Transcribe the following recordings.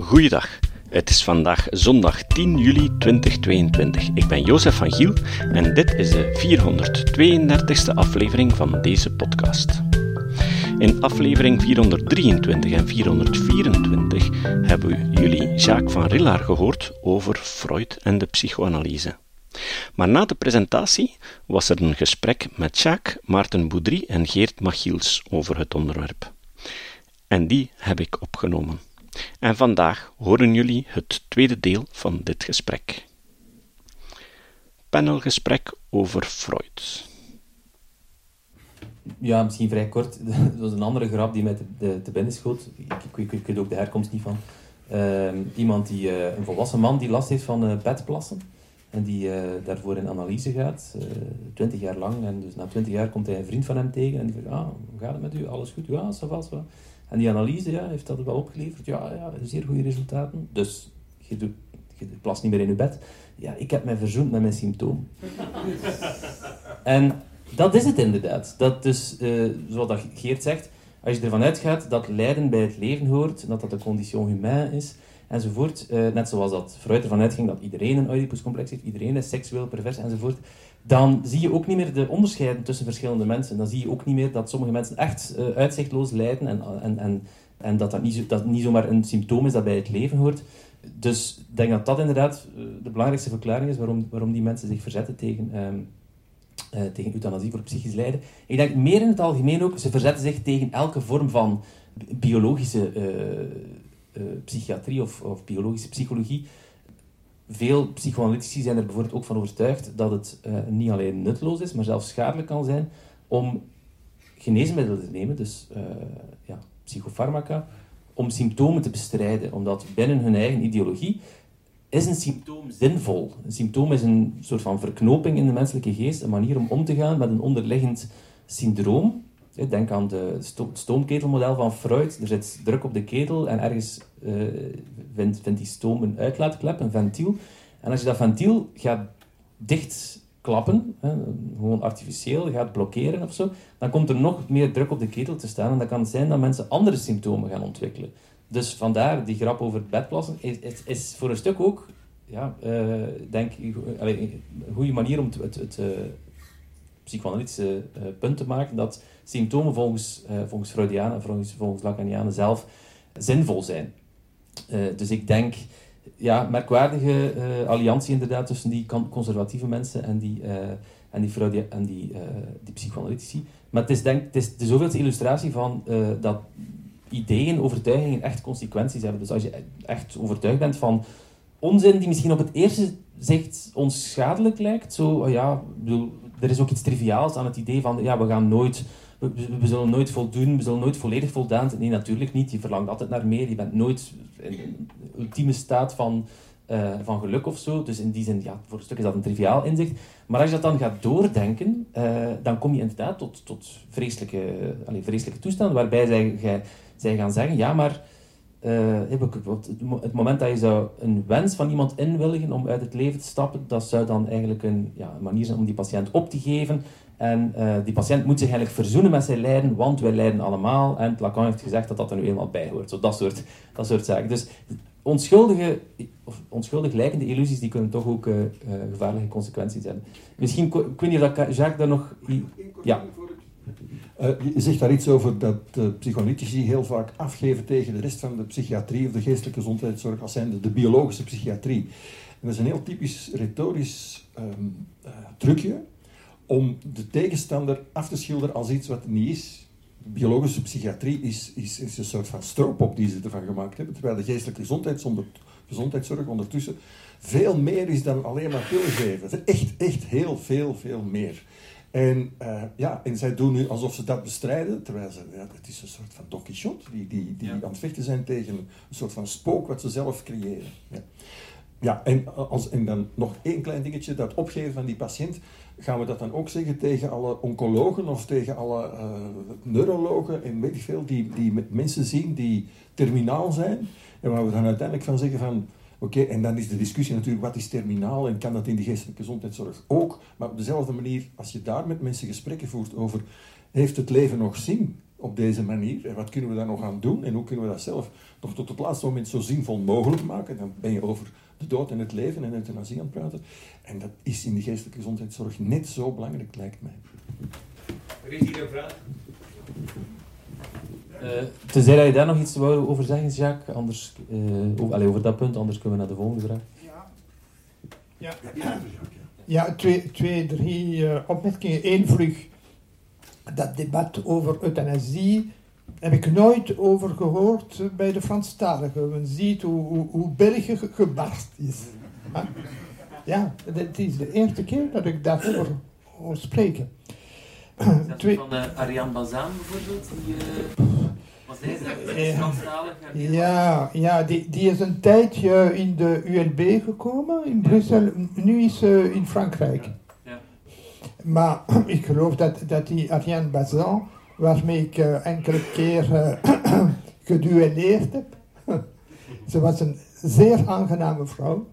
Goeiedag. Het is vandaag zondag 10 juli 2022. Ik ben Jozef van Giel en dit is de 432e aflevering van deze podcast. In aflevering 423 en 424 hebben we jullie Jacques van Rillard gehoord over Freud en de psychoanalyse. Maar na de presentatie was er een gesprek met Jacques, Maarten Boudry en Geert Machiels over het onderwerp. En die heb ik opgenomen. En vandaag horen jullie het tweede deel van dit gesprek. Panelgesprek over Freud. Ja, misschien vrij kort. Dat was een andere grap die mij te, te binnen schoot. Ik, ik, ik, weet ook de herkomst niet van. Uh, iemand die, uh, een volwassen man die last heeft van uh, bedplassen. En die uh, daarvoor in analyse gaat, twintig jaar lang. En dus na twintig jaar komt hij een vriend van hem tegen en die zegt, ah, hoe gaat het met u? Alles goed? Ja, ça va, ça. En die analyse ja, heeft dat wel opgeleverd. Ja, ja, zeer goede resultaten. Dus je, doet, je plast niet meer in je bed. Ja, ik heb mij verzoend met mijn symptoom. en dat is het inderdaad. Dat dus, uh, zoals Geert zegt, als je ervan uitgaat dat lijden bij het leven hoort, dat dat de condition humaine is, enzovoort. Uh, net zoals dat Freud ervan uitging dat iedereen een Oedipuscomplex heeft, iedereen is seksueel pervers, enzovoort dan zie je ook niet meer de onderscheiden tussen verschillende mensen. Dan zie je ook niet meer dat sommige mensen echt uh, uitzichtloos lijden en, en, en, en dat dat niet, zo, dat niet zomaar een symptoom is dat bij het leven hoort. Dus ik denk dat dat inderdaad uh, de belangrijkste verklaring is waarom, waarom die mensen zich verzetten tegen, uh, tegen euthanasie voor psychisch lijden. Ik denk meer in het algemeen ook, ze verzetten zich tegen elke vorm van biologische psychiatrie of, of biologische psychologie veel psychoanalytici zijn er bijvoorbeeld ook van overtuigd dat het uh, niet alleen nutteloos is, maar zelfs schadelijk kan zijn om geneesmiddelen te nemen, dus uh, ja, psychofarmaca, om symptomen te bestrijden. Omdat binnen hun eigen ideologie is een symptoom zinvol. Een symptoom is een soort van verknoping in de menselijke geest, een manier om om te gaan met een onderliggend syndroom. Denk aan het stoomketelmodel van Freud. Er zit druk op de ketel en ergens uh, vindt, vindt die stoom een uitlaatklep, een ventiel. En als je dat ventiel gaat dichtklappen, hè, gewoon artificieel gaat blokkeren of zo, dan komt er nog meer druk op de ketel te staan. En dat kan zijn dat mensen andere symptomen gaan ontwikkelen. Dus vandaar die grap over bedplassen is, is, voor een stuk ook, ja, uh, denk een goede manier om het, het, het uh, psychoanalytische punt te maken dat symptomen volgens, uh, volgens Freudianen, volgens, volgens Lacanianen zelf, zinvol zijn. Uh, dus ik denk, ja, merkwaardige uh, alliantie inderdaad tussen die conservatieve mensen en die, en die, Freudia en die, die psychoanalytici. Maar het is, denk, het is de zoveelste illustratie van dat ideeën, overtuigingen echt consequenties hebben. Dus als je echt overtuigd bent van onzin die misschien op het eerste zicht ons schadelijk lijkt, zo, oh ja, bedoel, er is ook iets triviaals aan het idee van, ja, we gaan nooit we, zullen nooit voldoen, we zullen nooit volledig voldaan. Nee, natuurlijk niet. Je verlangt altijd naar meer. Je bent nooit in een ultieme staat van, uh, van geluk of zo. Dus in die zin, ja, voor een stuk is dat een triviaal inzicht. Maar als je dat dan gaat doordenken, uh, dan kom je inderdaad tot, tot vreselijke, allez, vreselijke toestanden waarbij zij, zij gaan zeggen, ja, maar... Uh, het moment dat je zou een wens van iemand inwilligen om uit het leven te stappen, dat zou dan eigenlijk een, ja, een manier zijn om die patiënt op te geven en uh, die patiënt moet zich eigenlijk verzoenen met zijn lijden, want wij lijden allemaal. En Lacan heeft gezegd dat dat er nu eenmaal bij hoort. Zo dat, soort, dat soort zaken. Dus onschuldige, of onschuldig lijkende illusies die kunnen toch ook uh, uh, gevaarlijke consequenties hebben. Misschien, ik weet niet of Jacques daar nog... Ja. je zegt daar iets over dat de psychoanalytici heel vaak afgeven tegen de rest van de psychiatrie of de geestelijke gezondheidszorg als zijn de, biologische psychiatrie. En dat is een heel typisch retorisch um, trucje om de tegenstander af te schilderen als iets wat het niet is. Biologische psychiatrie is, is, is een soort van stroopop die ze ervan gemaakt hebben, terwijl de geestelijke gezondheidszorg ondertussen veel meer is dan alleen maar pillen geven. Echt, echt heel veel, veel meer. En, uh, ja, en zij doen nu alsof ze dat bestrijden, terwijl ze, ja, het is een soort van Don Quixote, die, die, die ja. aan het vechten zijn tegen een soort van spook wat ze zelf creëren. Ja, ja en, als, en dan nog één klein dingetje, dat opgeven van die patiënt gaan we dat dan ook zeggen tegen alle oncologen of tegen alle uh, neurologen en weet ik veel, die, die met mensen zien die terminaal zijn. En waar we dan uiteindelijk van zeggen van, oké, en dan is de discussie natuurlijk, wat is terminaal en kan dat in de geestelijke gezondheidszorg ook? Maar op dezelfde manier, als je daar met mensen gesprekken voert over, heeft het leven nog zin? op deze manier? En wat kunnen we daar nog aan doen? En hoe kunnen we dat zelf nog tot het laatste moment zo zinvol mogelijk maken? Dan ben je over de dood en het leven en euthanasie aan het praten. En dat is in de geestelijke gezondheidszorg net zo belangrijk, lijkt mij. Er is hier een vraag. Uh, tenzij dat je daar nog iets wou over zeggen, Jacques, anders, uh, over, allez, over dat punt, anders kunnen we naar de volgende vraag. Ja, ja. ja twee, twee drie uh, opmerkingen. Eén vlug. Dat debat over euthanasie heb ik nooit over gehoord bij de Franstaligen. Men ziet hoe, hoe, hoe België gebarst is. Ja, het is de eerste keer dat ik daarover hoor spreken. Twee... Van uh, Ariane Bazaan bijvoorbeeld? Die, uh, was deze Franstalig? Ja, ja die, die is een tijdje in de ULB gekomen in Brussel. Nu is ze in Frankrijk. Ja. Maar ik geloof dat, dat die Ariane Bazan waarmee ik uh, enkele keer geduelleerd heb. Ze was een zeer aangename vrouw.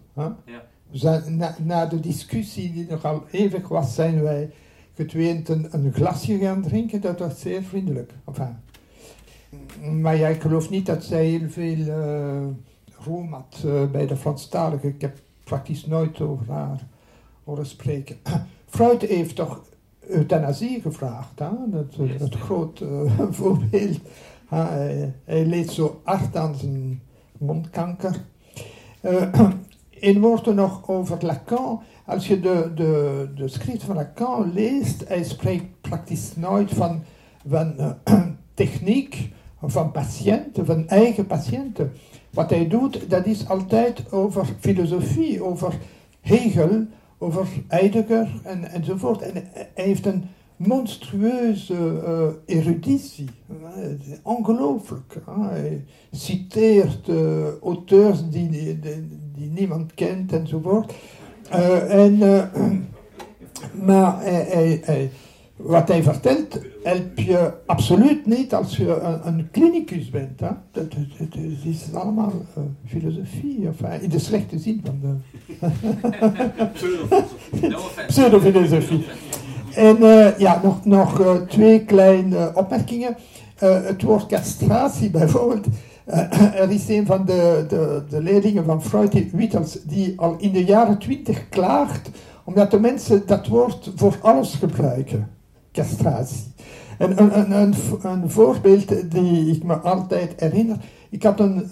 Ja. na, na, de discussie die nogal eeuwig was, zijn wij getweend een, een, glasje gaan drinken. Dat was zeer vriendelijk. Enfin. Maar ja, ik geloof niet dat zij heel veel uh, roem had bij de Franstaligen. Ik heb praktisch nooit over haar horen spreken. Freud heeft toch euthanasie gevraagd. Hè? Dat, dat groot voorbeeld. Hij, hij, leed zo hard aan zijn mondkanker. Uh, in woorden nog over Lacan. Als je de, de, de schrift van Lacan leest, hij spreekt praktisch nooit van, van uh, techniek, van patiënten, van eigen patiënten. Wat hij doet, dat is altijd over filosofie, over Hegel, over Heidegger en, enzovoort. En hij heeft een monstrueuze uh, eruditie. Ongelooflijk. Hij citeert uh, auteurs die, die, niemand kent enzovoort. Uh, en, maar hij, hij, wat hij vertelt, help je absoluut niet als je een, een klinicus bent. Hè? Dat, dat, dat, is allemaal uh, filosofie, enfin, in de slechte zin van de. Pseudofilosofie. En uh, ja, nog, nog twee kleine opmerkingen. het woord castratie bijvoorbeeld. er is een van de, de, de leerlingen van Freud, Wittels, die al in de jaren twintig klaagt omdat de mensen dat woord voor alles gebruiken castratie. En een, een, een, een, voorbeeld die ik me altijd herinner. Ik had een,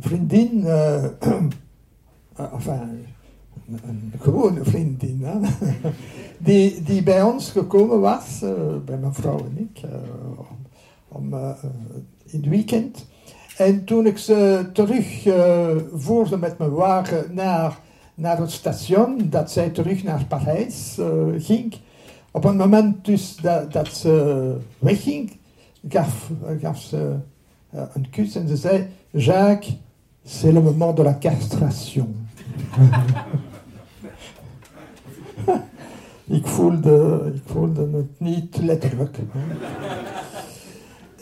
vriendin, uh, enfin, een gewone vriendin, hè, die, die bij ons gekomen was, uh, bij mijn vrouw en ik, om, in het weekend. En toen ik ze terug voerde met mijn wagen naar, naar het station, dat zij terug naar Parijs ging, op het moment dus dat, dat ze wegging, gaf, gaf ze uh, een kus en ze zei: Jacques, c'est le moment de la castration. ik, voelde, ik voelde het niet letterlijk.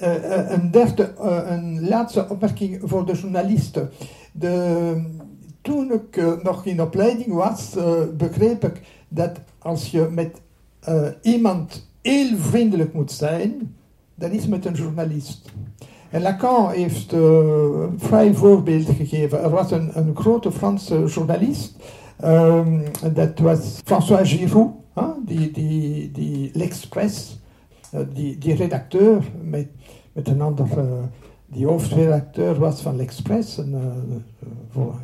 Uh, een derde, een laatste opmerking voor de journalisten. De, toen ik nog in opleiding was, begreep ik dat als je met uh, iemand heel vriendelijk moet zijn, dat is met een journalist. En Lacan heeft uh, een vrij voorbeeld gegeven. Er was een, een grote Franse journalist, um, dat was François Giroud, die, die, die l'Express, uh, die, die redacteur met, met een ander, die hoofdredacteur was van l'Express, een,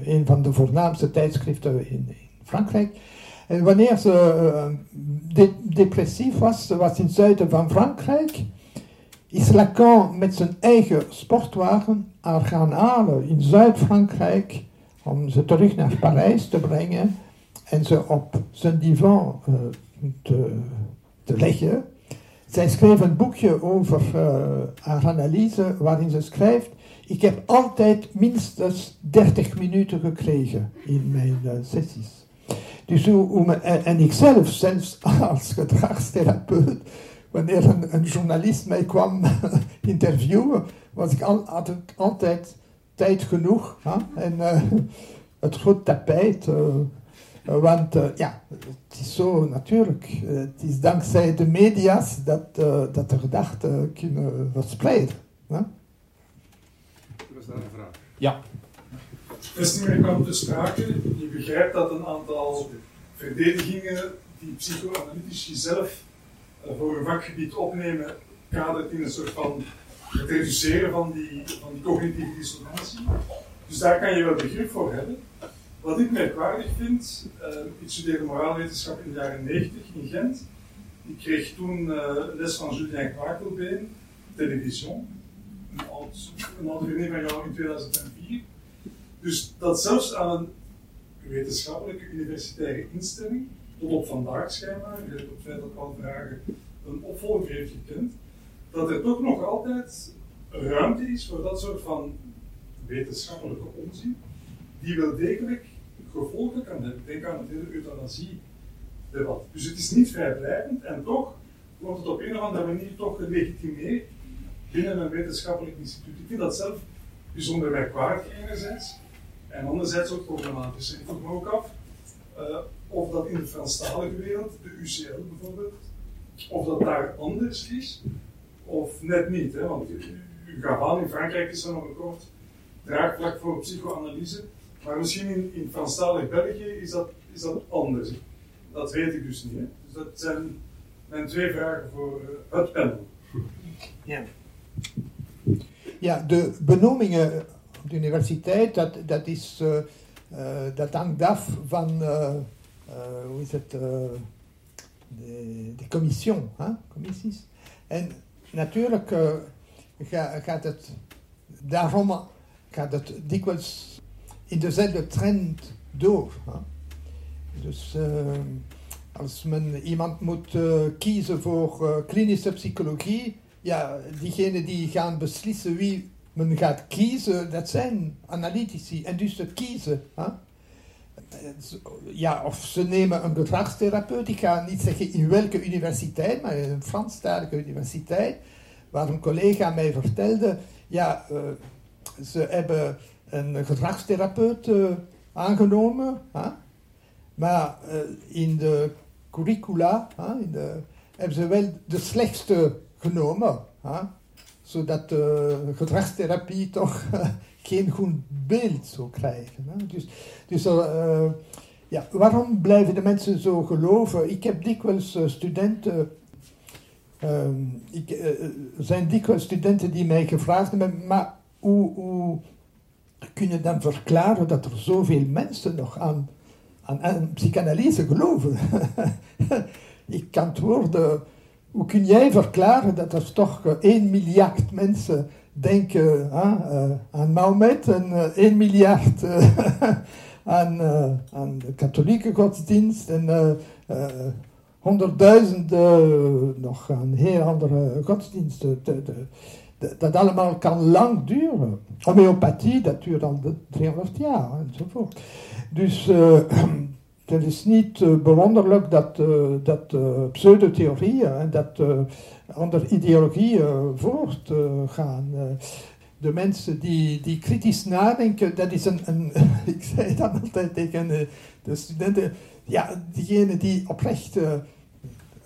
een van de voornaamste tijdschriften in, in Frankrijk. En wanneer ze de depressief was, ze was in het zuiden van Frankrijk, is Lacan met zijn eigen sportwagen haar halen in Zuid-Frankrijk om ze terug naar Parijs te brengen en ze op zijn divan uh, te, te, leggen. Zij schreef een boekje over uh, haar analyse waarin ze schrijft ik heb altijd minstens 30 minuten gekregen in mijn sessies. Dus hoe, en, ik zelf, zelfs als gedragstherapeut, wanneer een, een journalist mij kwam interviewen, was ik al, had ik altijd tijd genoeg. Hè? En uh, het goed tapijt, uh, want ja, het is zo natuurlijk. het is dankzij de media's dat, dat de gedachten kunnen verspreiden. Hè? Er is daar een vraag. Ja. Vestigingen kwam te sprake. Je begrijpt dat een aantal verdedigingen die psychoanalytici zelf voor hun vakgebied opnemen, kadert in een soort van het reduceren van die, van cognitieve dissonantie. Dus daar kan je wel begrip voor hebben. Wat ik merkwaardig vind, uh, ik studeerde moraalwetenschap in de jaren 90 in Gent. Ik kreeg toen uh, les van Julien Kwakelbeen, televisie, een oud, een van jou in 2004. Dus dat zelfs aan een wetenschappelijke universitaire instelling, tot op vandaag schijnbaar, je hebt op feitelijk al vragen, een opvolger heeft gekend, dat er toch nog altijd ruimte is voor dat soort van wetenschappelijke onzin, die wel degelijk gevolgen kan hebben. Denk aan het hele euthanasie-debat. Dus het is niet vrijblijvend en toch wordt het op een of andere manier toch gelegitimeerd binnen een wetenschappelijk instituut. Ik vind dat zelf bijzonder merkwaardig enerzijds en anderzijds ook problematisch. Ik vroeg me ook af uh, of dat in de Franstalige wereld, de UCL bijvoorbeeld, of dat daar anders is, of net niet. Hè? Want aan, in Frankrijk is er nog een kort draagvlak voor psychoanalyse, maar misschien in, in Franstalig België is dat, is dat anders. Dat weet ik dus niet. Hè? Dus dat zijn mijn twee vragen voor uh, het panel. Ja. ja, de benoemingen de universiteit, dat, dat, is, uh, uh, dat hangt af van, uh, hoe is het, de, de commissie, hè? commissies. En natuurlijk gaat het, daarom gaat het dikwijls in dezelfde trend door. Dus als men iemand moet kiezen voor klinische psychologie, ja, diegenen die gaan beslissen wie men gaat kiezen, dat zijn analytici. En dus te kiezen. Hè? Ja, of ze nemen een gedragstherapeut, ik ga niet zeggen in welke universiteit, maar in een Franstalige universiteit, waar een collega mij vertelde, ja, uh, ze hebben een gedragstherapeut uh, aangenomen, hè? maar uh, in de curricula in de, hebben ze wel de slechtste genomen. Hè? Zodat de gedragstherapie toch geen goed beeld zou krijgen. Dus, dus uh, ja, waarom blijven de mensen zo geloven? Ik heb dikwijls uh, studenten. Uh, ik, zijn dikwijls studenten die mij gevraagd hebben, maar hoe, hoe kun je dan verklaren dat er zoveel mensen nog aan, aan, aan psychanalyse geloven? ik antwoordde hoe kun jij verklaren dat er toch 1 eh, miljard mensen denken uh, aan Mahomet en uh, eh, 1 miljard aan, aan de katholieke godsdienst en honderdduizenden nog aan heel andere godsdiensten. Dat allemaal kan lang duren. Homeopathie, dat duurt al 300 jaar enzovoort. Dus het is niet uh, bewonderlijk dat, uh, dat uh, pseudotheorieën en dat andere ideologieën voortgaan. de mensen die, die kritisch nadenken, dat is een, een ik zei dan altijd tegen de studenten, ja, diegenen die oprecht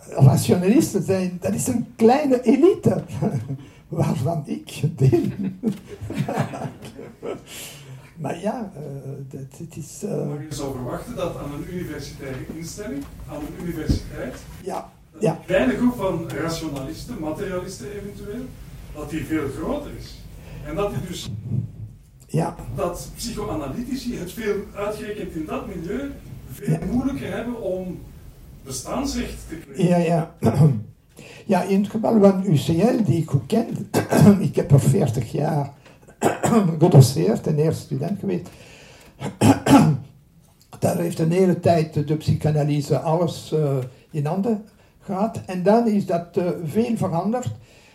rationalisten zijn, dat is een kleine elite, waarvan ik deel. Maar ja, uh, het is... Uh... Maar je zou verwachten dat aan een universitaire instelling, aan een universiteit, ja, ja. een kleine groep van rationalisten, materialisten eventueel, dat die veel groter is. En dat die dus... Ja. Dat psychoanalytici het veel uitgerekend in dat milieu veel moeilijker hebben om bestaansrecht te krijgen. Ja, ja. Ja, in het geval van UCL, die ik goed ken, ik heb er 40 jaar gedoseerd en eerst student geweest. Daar heeft een hele tijd de psychanalyse alles uh, in handen gehad. En dan is dat uh, veel veranderd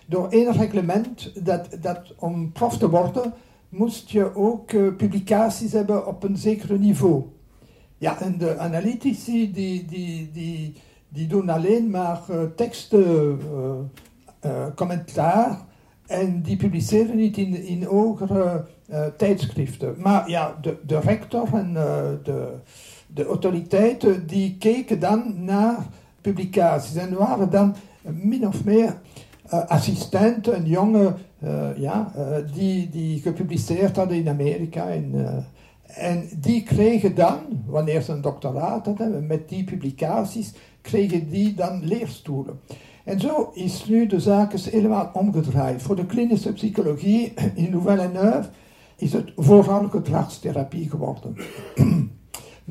door één reglement dat, dat om prof te worden moest je ook uh, publicaties hebben op een zeker niveau. Ja, en de analytici die, die, die, die doen alleen maar teksten, commentaar en die publiceren niet in, in hogere uh, tijdschriften. Maar ja, de, de rector en uh, de, de autoriteiten die keken dan naar publicaties en waren dan min of meer uh, assistenten, jongen uh, ja, die, die gepubliceerd hadden in Amerika. In, en die kregen dan, wanneer ze een doctoraat hadden, met die publicaties, kregen die dan leerstoelen. En zo is nu de zaak helemaal omgedraaid. Voor de klinische psychologie in Louvain-la-Neuve is het vooral gedragstherapie geworden.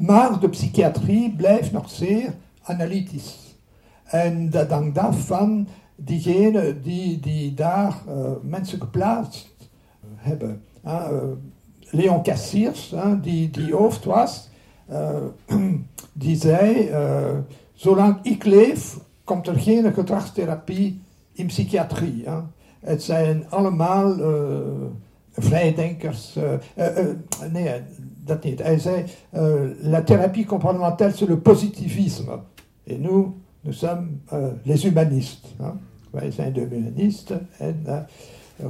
maar de psychiatrie blijft nog zeer analytisch. En dat hangt af van diegenen die, die daar uh, mensen geplaatst hebben. Uh, Leon Cassiers, uh, die, die hoofd was, die zei, zolang ik leef, komt er geen gedragstherapie in psychiatrie. Het zijn allemaal vrijdenkers. nee, dat niet. Hij zei, la thérapie comportementale, c'est le positivisme. Et nous, nous sommes uh, les humanistes. Hè? Wij zijn de humanisten en uh,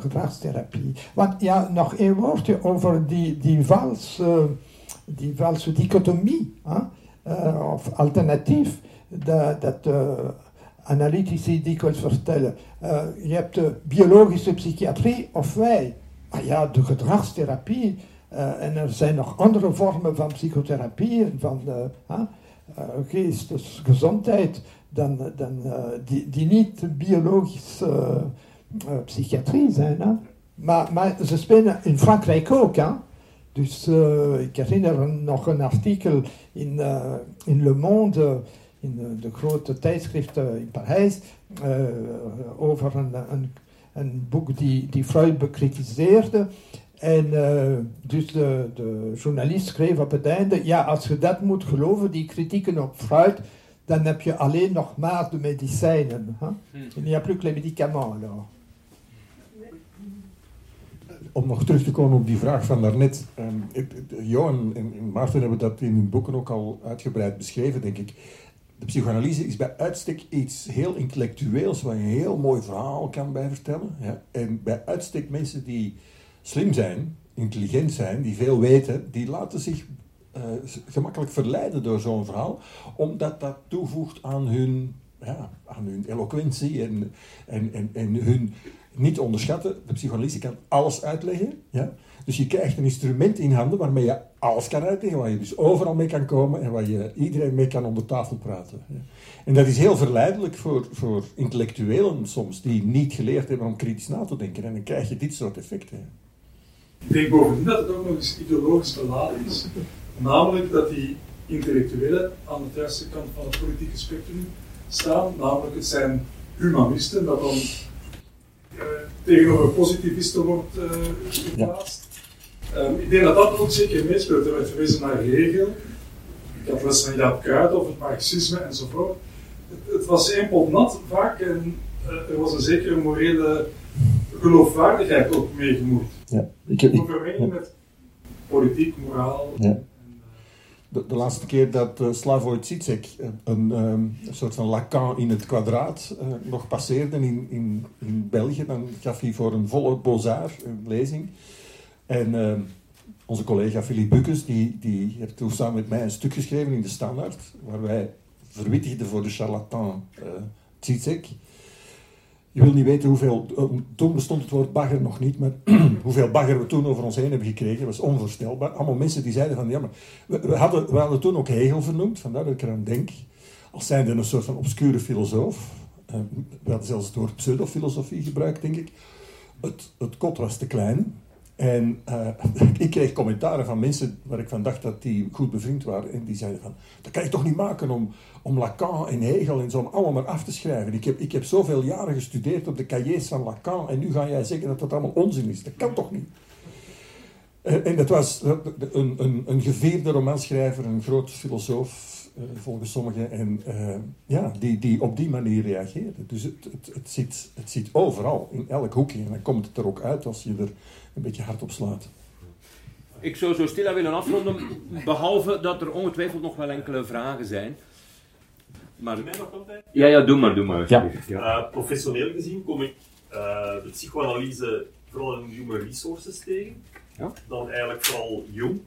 gedragstherapie. Want ja, nog één woordje over die, die, vals, uh, die valse dichotomie, uh, of alternatief, dat, dat analytici dikwijls vertellen. je hebt de biologische psychiatrie of wij. Maar ja, de gedragstherapie. en er zijn nog andere vormen van psychotherapie, van geestesgezondheid dan, dan uh, die, die niet biologische uh, psychiatrie zijn. Hè? Maar, maar ze spelen in Frankrijk ook. Hè? Dus uh, ik herinner nog een artikel in, in Le Monde, in de, de grote tijdschrift in Parijs, over een, een, een, boek die, die Freud bekritiseerde. En dus de, de journalist schreef op het einde, ja, als je dat moet geloven, die kritieken op Freud, dan heb je alleen nog maar de medicijnen. Hè? Il n'y a plus que les médicaments alors. Om nog terug te komen op die vraag van daarnet. Um, Johan en Maarten hebben dat in hun boeken ook al uitgebreid beschreven, denk ik. De psychoanalyse is bij uitstek iets heel intellectueels, waar je een heel mooi verhaal kan bij vertellen. Ja? En bij uitstek mensen die slim zijn, intelligent zijn, die veel weten, die laten zich uh, gemakkelijk verleiden door zo'n verhaal, omdat dat toevoegt aan hun, ja, aan hun eloquentie en, en, en, en hun niet onderschatten. De psychologie kan alles uitleggen. Ja? Dus je krijgt een instrument in handen waarmee je alles kan uitleggen, waar je dus overal mee kan komen en waar je iedereen mee kan onder tafel praten. En dat is heel verleidelijk voor, voor intellectuelen soms, die niet geleerd hebben om kritisch na te denken. En dan krijg je dit soort effecten. Ik denk bovendien dat het ook nog eens ideologisch beladen is. Namelijk dat die intellectuelen aan de juiste kant van het politieke spectrum staan. Namelijk, het zijn humanisten, dat dan uh, tegenover positivisten wordt uh, geplaatst. Ja. Um, ik denk dat dat ook zeker meespeelt. Er werd verwezen naar Hegel. Ik had les van Jaap Kruid over het marxisme enzovoort. Het, het was één nat vaak en uh, er was een zekere morele geloofwaardigheid ook meegemoeid. Ja, ik heb... Ja. met politiek, moraal. Ja de, de, laatste keer dat uh, Slavoj Zizek eh, een, um, een, soort van Lacan in het kwadraat uh, nog passeerde in, in, in België, dan gaf hij voor een volle Bozar een lezing. En uh, onze collega Philippe Bukes, die, die heeft toen samen met mij een stuk geschreven in de Standaard, waar wij verwittigden voor de charlatan Zizek. Je wil niet weten hoeveel, eh, toen bestond het woord bagger nog niet, maar hoeveel bagger we toen over ons heen hebben gekregen, was onvoorstelbaar. Allemaal mensen die zeiden van, ja maar, we, hadden, we hadden toen ook Hegel vernoemd, vandaar dat ik eraan denk, als zijnde een soort van obscure filosoof. Uh, we hadden zelfs het woord pseudofilosofie gebruikt, denk ik. Het, het kot was te klein, en uh, ik kreeg commentaren van mensen waar ik van dacht dat die goed bevriend waren. En die zeiden van, dat kan je toch niet maken om, om Lacan en Hegel en zo allemaal maar af te schrijven. Ik heb, ik heb zoveel jaren gestudeerd op de cahiers van Lacan en nu ga jij zeggen dat dat allemaal onzin is. Dat kan toch niet? En, en dat was een, een, een gevierde romanschrijver, een groot filosoof, volgens sommigen. En uh, ja, die, die op die manier reageerde. Dus het, het, het, zit, het zit overal, in elk hoekje. En dan komt het er ook uit als je er een beetje hard op slaat. Ik zou zo stila willen afronden, behalve dat er ongetwijfeld nog wel enkele vragen zijn. Maar... Ja, ja, doe maar, doe maar. Ja. Uh, professioneel gezien kom ik de psychoanalyse vooral in human resources tegen. Ja? Dan eigenlijk vooral jong.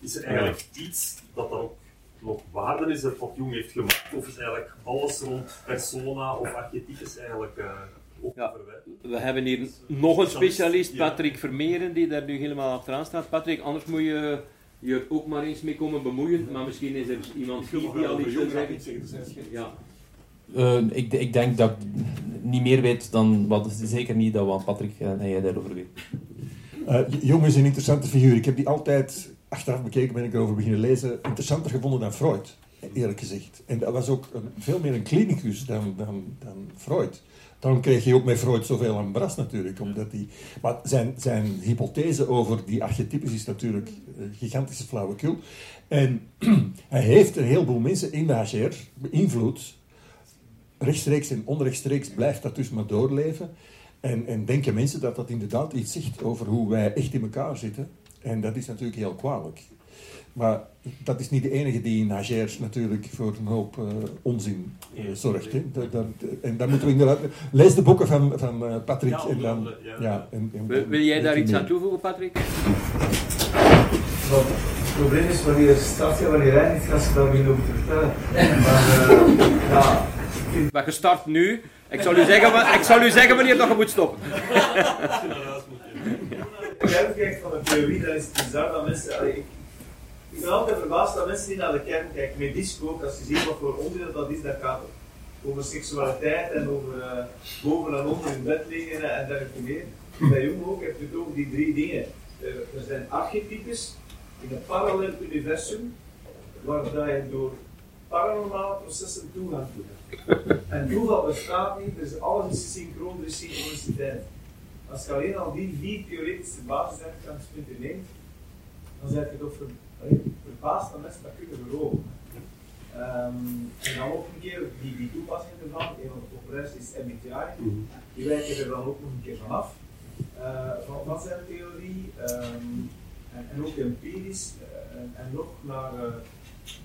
Is er eigenlijk iets dat dan ook nog waarde is dat wat Jung heeft gemaakt, of is eigenlijk alles rond persona of archetypes eigenlijk uh, ook ja, We hebben hier nog een specialist, Patrick Vermeeren, die daar nu helemaal achteraan staat. Patrick, anders moet je je er ook maar eens mee komen bemoeien, maar misschien is er iemand die, die al iets wil zeggen. Ja. Uh, ik, ik, denk dat ik niet meer weet dan wat zeker niet dat wat Patrick en jij daarover weet. Uh, Jung is een interessante figuur. Ik heb die altijd achteraf bekeken, ben ik erover beginnen lezen, interessanter gevonden dan Freud, eerlijk gezegd. En dat was ook een, veel meer een klinicus dan, dan, dan Freud. Dan kreeg je ook met Freud zoveel aan bras natuurlijk. Omdat die, maar zijn, zijn hypothese over die archetypes is natuurlijk een gigantische flauwekul. En hij heeft een heleboel mensen in de beïnvloed. Rechtstreeks en onrechtstreeks blijft dat dus maar doorleven. En, en denken mensen dat dat inderdaad iets zegt over hoe wij echt in elkaar zitten. En dat is natuurlijk heel kwalijk. Maar dat is niet de enige die in natuurlijk voor een hoop uh, onzin uh, zorgt. Hè. Dat, dat, en dan moeten we inderdaad... Lees de boeken van, van uh, Patrick. Ja, en dan, ja, en, en, wil, wil jij daar iets aan toevoegen, Patrick? Well, het probleem is wanneer je start gaat, wanneer jij niet gaat, dan beginnen over te vertellen. Maar, ja, maar je start nu. Ik zal u zeggen, ik zal u zeggen wanneer je nog moet stoppen. Kijk van de theorie, dat is bizar dat mensen... Ik, ben altijd verbaasd dat mensen die naar de kern kijken, met disco, als je ziet wat voor onderdeel dat is, dat gaat over seksualiteit en over uh, boven en onder in bed liggen en dergelijke meer. Bij Jung ook heb je het over die drie dingen. Uh, er zijn archetypes in een parallel universum, waar je door paranormale processen toegang toe hebt. En toeval bestaat niet, dus alles is synchroon, is synchroniciteit. Als je alleen al die vier theoretische basisherkomstpunten neemt, dan zijn je toch ver, verbaasd dat mensen dat kunnen geloven. Um, en dan ook een keer die, die toepassing ervan, een van de populairste is MBTI, die wijken er dan ook nog een keer vanaf, uh, van, van zijn theorie, um, en, en, ook empirisch, uh, en, en, nog naar uh,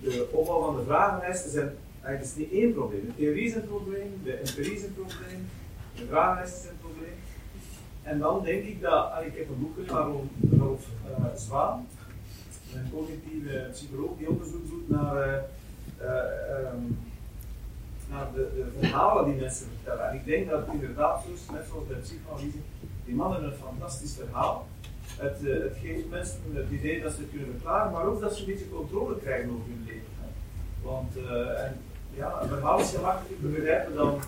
de opbouw van de vragenlijsten zijn eigenlijk is niet één probleem. De theorie is een probleem, de empirie is een probleem, de vragenlijsten zijn en dan denk ik dat, ik heb een boek van Rolf uh, Zwaan, een cognitieve psycholoog die onderzoek doet naar, uh, uh, um, naar de, verhalen die mensen vertellen. En ik denk dat inderdaad, zoals, net zoals bij psychoanalyse, die man hebben een fantastisch verhaal. Het, het, geeft mensen het idee dat ze het kunnen verklaren, maar ook dat ze een beetje controle krijgen over hun leven. Want en, ja, een verhaal is gemakkelijker te begrijpen dan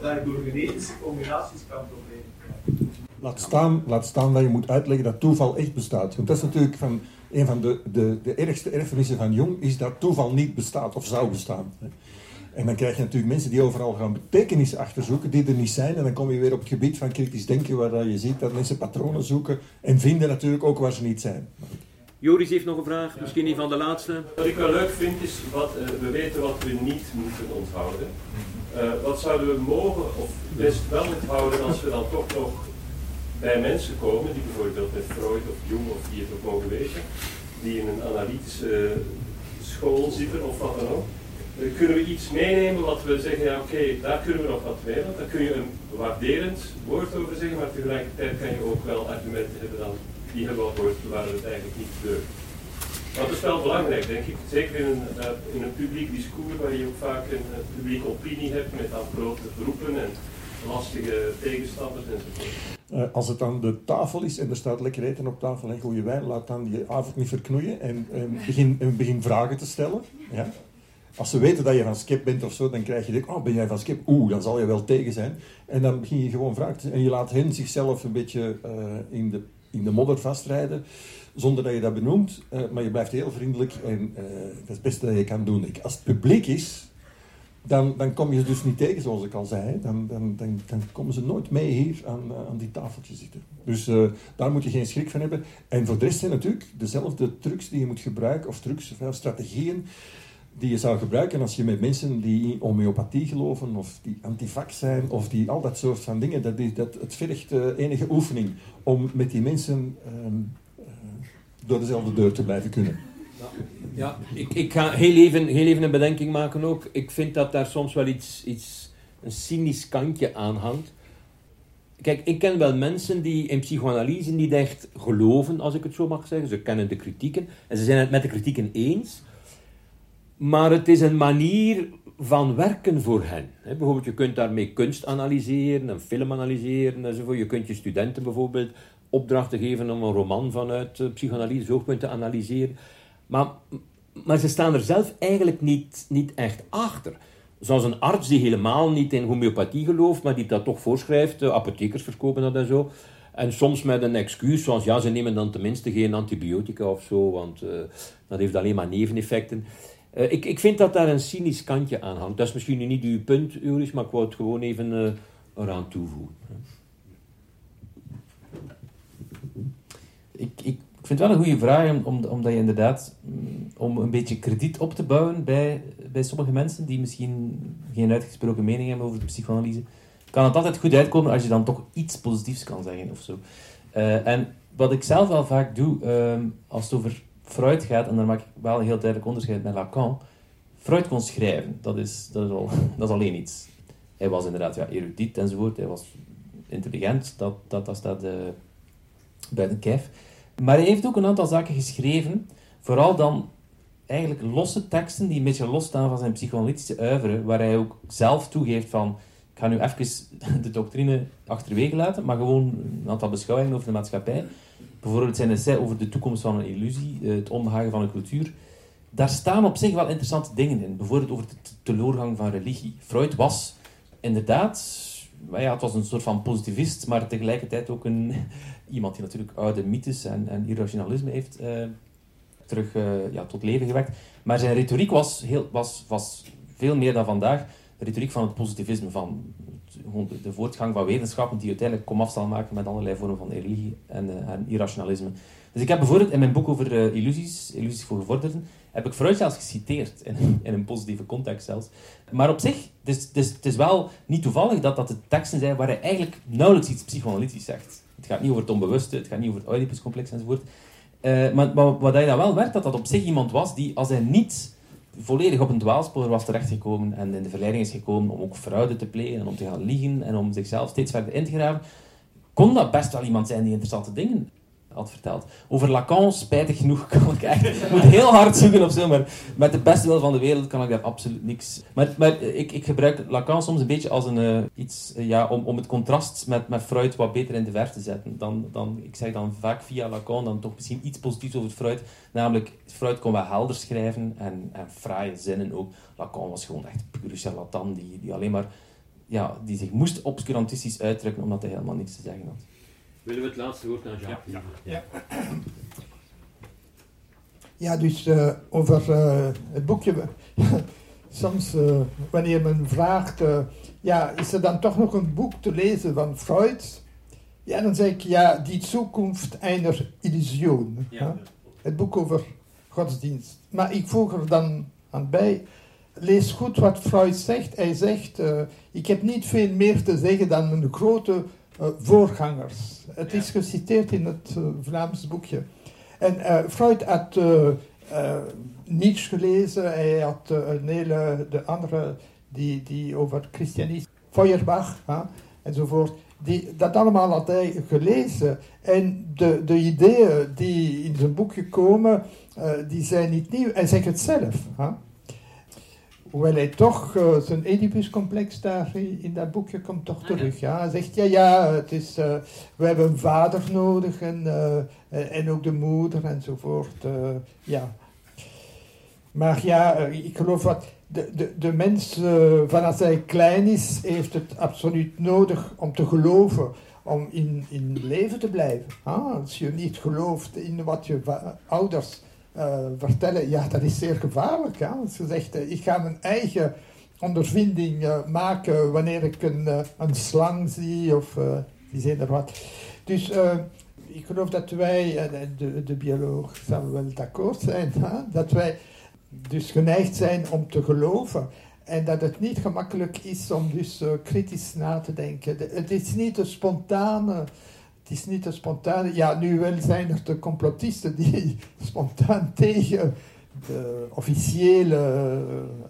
dat je door genetische combinaties kan proberen. Laat staan, laat staan dat je moet uitleggen dat toeval echt bestaat. Want dat is natuurlijk van, een van de, de, de ergste erfenissen van Jong, is dat toeval niet bestaat of zou bestaan. En dan krijg je natuurlijk mensen die overal gaan betekenis achterzoeken, die er niet zijn. En dan kom je weer op het gebied van kritisch denken, waar je ziet dat mensen patronen zoeken en vinden natuurlijk ook waar ze niet zijn. Joris heeft nog een vraag, misschien niet van de laatste. Wat ik wel leuk vind is, wat, uh, we weten wat we niet moeten onthouden. Uh, wat zouden we mogen of best wel onthouden als we dan toch nog bij mensen komen, die bijvoorbeeld met Freud of Jung of die het ook mogen weten, die in een analytische school zitten of wat dan ook, dan kunnen we iets meenemen wat we zeggen, ja oké, daar kunnen we nog wat mee, want dan kun je een waarderend woord over zeggen, maar tegelijkertijd kan je ook wel argumenten hebben dan, die hebben wat woord waar we het eigenlijk niet durven. Dat is wel belangrijk, denk ik. Zeker in een, uh, in een publiek discours waar je ook vaak een uh, publieke opinie hebt met dan grote groepen en lastige tegenstanders enzovoort. Uh, als het aan de tafel is en er staat lekker eten op tafel en goede wijn, laat dan die avond niet verknoeien en, begin, en begin vragen te stellen. Ja? Als ze weten dat je van skip bent of zo, dan krijg je denk, oh ben jij van skip? Oeh, dan zal je wel tegen zijn. En dan begin je gewoon vragen En je laat hen zichzelf een beetje in, de, in de modder vastrijden, zonder dat je dat benoemt. Uh, maar je blijft heel vriendelijk en dat is het beste dat je kan doen. Als het publiek is, dan, dan kom je ze dus niet tegen, zoals ik al zei. Dan, dan, dan, dan komen ze nooit mee hier aan, uh, aan die tafeltje zitten. Dus daar moet je geen schrik van hebben. En voor de rest zijn natuurlijk dezelfde trucs die je moet gebruiken, of trucs, of strategieën die je zou gebruiken als je met mensen die in homeopathie geloven, of die antivax zijn, of die al dat soort van dingen, dat, is, dat, het vergt enige oefening om met die mensen um, door dezelfde deur te blijven kunnen. Ja, ik, ik ga heel even, heel een bedenking maken ook. Ik vind dat daar soms wel iets, iets een cynisch kantje aan hangt. Kijk, ik ken wel mensen die in psychoanalyse niet echt geloven, als ik het zo mag zeggen. Ze kennen de kritieken en ze zijn het met de kritieken eens. Maar het is een manier van werken voor hen. bijvoorbeeld, je kunt daarmee kunst analyseren, een film analyseren enzovoort. Je kunt je studenten bijvoorbeeld opdrachten geven om een roman vanuit uh, psychoanalyse oogpunt te analyseren. Maar, maar ze staan er zelf eigenlijk niet, niet echt achter. Zoals een arts die helemaal niet in homeopathie gelooft, maar die dat toch voorschrijft, uh, apothekers verkopen dat en zo. En soms met een excuus, zoals ja, ze nemen dan tenminste geen antibiotica of zo, want uh, dat heeft alleen maar neveneffecten. Ik, ik vind dat daar een cynisch kantje aan hangt. Dat is misschien niet uw punt, Joris, maar ik wou het gewoon even uh, eraan toevoegen. Ik, ik vind het wel een goede vraag, om, omdat je inderdaad, mm, om een beetje krediet op te bouwen bij, bij sommige mensen die misschien geen uitgesproken mening hebben over de psychoanalyse, kan het altijd goed uitkomen als je dan toch iets positiefs kan zeggen of zo. Uh, en wat ik zelf wel vaak doe, um, als het over Freud gaat, en daar maak ik wel een heel duidelijk onderscheid met Lacan. Freud kon schrijven, dat is, dat is, al, dat is alleen iets. Hij was inderdaad ja, erudiet enzovoort, hij was intelligent, dat, dat, dat staat uh, buiten kijf. Maar hij heeft ook een aantal zaken geschreven, vooral dan eigenlijk losse teksten die een beetje losstaan van zijn psychoanalytische uiveren, waar hij ook zelf toegeeft van, ik ga nu even de doctrine achterwege laten, maar gewoon een aantal beschouwingen over de maatschappij bijvoorbeeld zijn essay over de toekomst van een illusie, eh, het omhagen van een cultuur. Daar staan op zich wel interessante dingen in. Bijvoorbeeld over de teleurgang van religie. Freud was inderdaad, ja, het was een soort van positivist, maar tegelijkertijd ook een, iemand die natuurlijk oude mythes en, en irrationalisme heeft uh, terug uh, ja, tot leven gewekt. Maar zijn retoriek was, heel, was, was veel meer dan vandaag de retoriek van het positivisme, van de, voortgang van wetenschappen die uiteindelijk komaf zal maken met allerlei vormen van religie en, uh, en, irrationalisme. Dus ik heb bijvoorbeeld in mijn boek over illusies, illusies voor gevorderden, heb ik Freud zelfs geciteerd, in, in een positieve context zelfs. Maar op zich, het het, is, het is wel niet toevallig dat dat de teksten zijn waar hij eigenlijk nauwelijks iets psychoanalytisch zegt. Het gaat niet over het onbewuste, het gaat niet over het Oedipuscomplex enzovoort. Uh, maar, maar wat hij dan wel werd, dat dat op zich iemand was die, als hij niet volledig op een dwaalspoor was terechtgekomen en in de verleiding is gekomen om ook fraude te plegen en om te gaan liegen en om zichzelf steeds verder in te graven, kon dat best wel iemand zijn die interessante dingen had verteld. Over Lacan, spijtig genoeg, kan ik moet heel hard zoeken of zo, maar met de beste wil van de wereld kan ik daar absoluut niks... Maar, maar ik, ik gebruik Lacan soms een beetje als een, uh, iets, uh, ja, om, om het contrast met, met Freud wat beter in de ver te zetten. Dan, dan, ik zeg dan vaak via Lacan dan toch misschien iets positiefs over Freud. Namelijk, Freud kon wel helder schrijven en, en fraaie zinnen ook. Lacan was gewoon echt pure charlatan, die, die alleen maar... Ja, die zich moest obscurantistisch uitdrukken omdat hij helemaal niks te zeggen had. Willen we het laatste woord aan Jacques ja, ja. ja. dus uh, over uh, het boekje. Soms, uh, wanneer men vraagt, ja, is er dan toch nog een boek te lezen van Freud? Ja, dan zeg ik, ja, Die Zukunft einer Illusion. Ja. Het boek over godsdienst. Maar ik voeg er dan aan bij, lees goed wat Freud zegt. Hij zegt, ik heb niet veel meer te zeggen dan een grote voorgangers. Het is geciteerd in het uh, Vlaams boekje. En uh, Freud had Nietzsche gelezen, hij had een hele, de andere die, die over christianisme, Feuerbach enzovoort. Die, dat allemaal had hij gelezen. En de, de ideeën die in zijn boekje komen, die zijn niet nieuw. Hij zegt het zelf. Hè? Hoewel hij toch uh, zijn Oedipus-complex daar in dat boekje komt toch terug. Ja. Hij zegt, ja, ja, het is, uh, we hebben een vader nodig en, uh, en ook de moeder enzovoort. ja. Maar ja, ik geloof wat de, de, de mens, van als hij klein is, heeft het absoluut nodig om te geloven, om in, in leven te blijven. Ah, als je niet gelooft in wat je ouders vertellen, ja, dat is zeer gevaarlijk. Ja? Je zegt, uh, ik ga mijn eigen ondervinding uh, maken wanneer ik een, een slang zie of die zijn er wat. Dus ik geloof dat wij, de, de bioloog zal wel akkoord zijn, hè? dat wij dus geneigd zijn om te geloven. En dat het niet gemakkelijk is om dus kritisch na te denken. het is niet een spontane het is niet een spontane. Ja, nu wel zijn er de complotisten die spontaan tegen de officiële,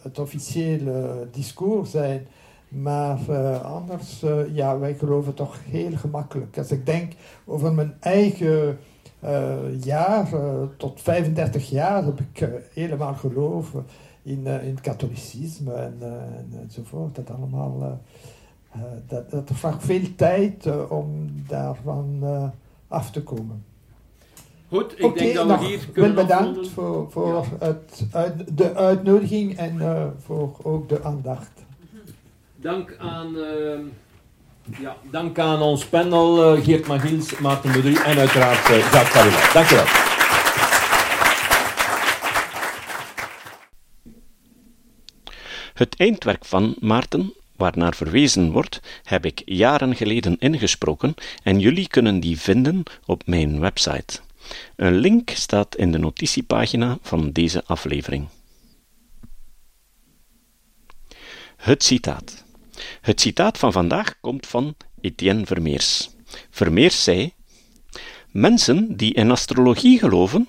het officiële discours zijn. Maar uh, anders, uh, ja, wij geloven toch heel gemakkelijk. Als ik denk over mijn eigen uh, jaar, tot 35 jaar heb ik helemaal geloven in, in het katholicisme en, enzovoort. Dat allemaal, dat, dat vraagt veel tijd om daarvan af te komen. Goed, ik denk dat we hier kunnen Wel bedankt voor, voor het, de uitnodiging en voor ook de aandacht. Dank aan... Ja, dank aan ons panel, uh, Geert Magiels, Maarten Boudry en uiteraard uh, Jacques Carilla. Dank je wel. Het eindwerk van Maarten, waarnaar verwezen wordt, heb ik jaren geleden ingesproken en jullie kunnen die vinden op mijn website. Een link staat in de notitiepagina van deze aflevering. Het citaat. Het citaat van vandaag komt van Etienne Vermeers. Vermeers zei: Mensen die in astrologie geloven,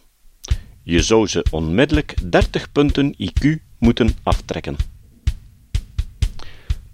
je zou ze onmiddellijk 30 punten IQ moeten aftrekken.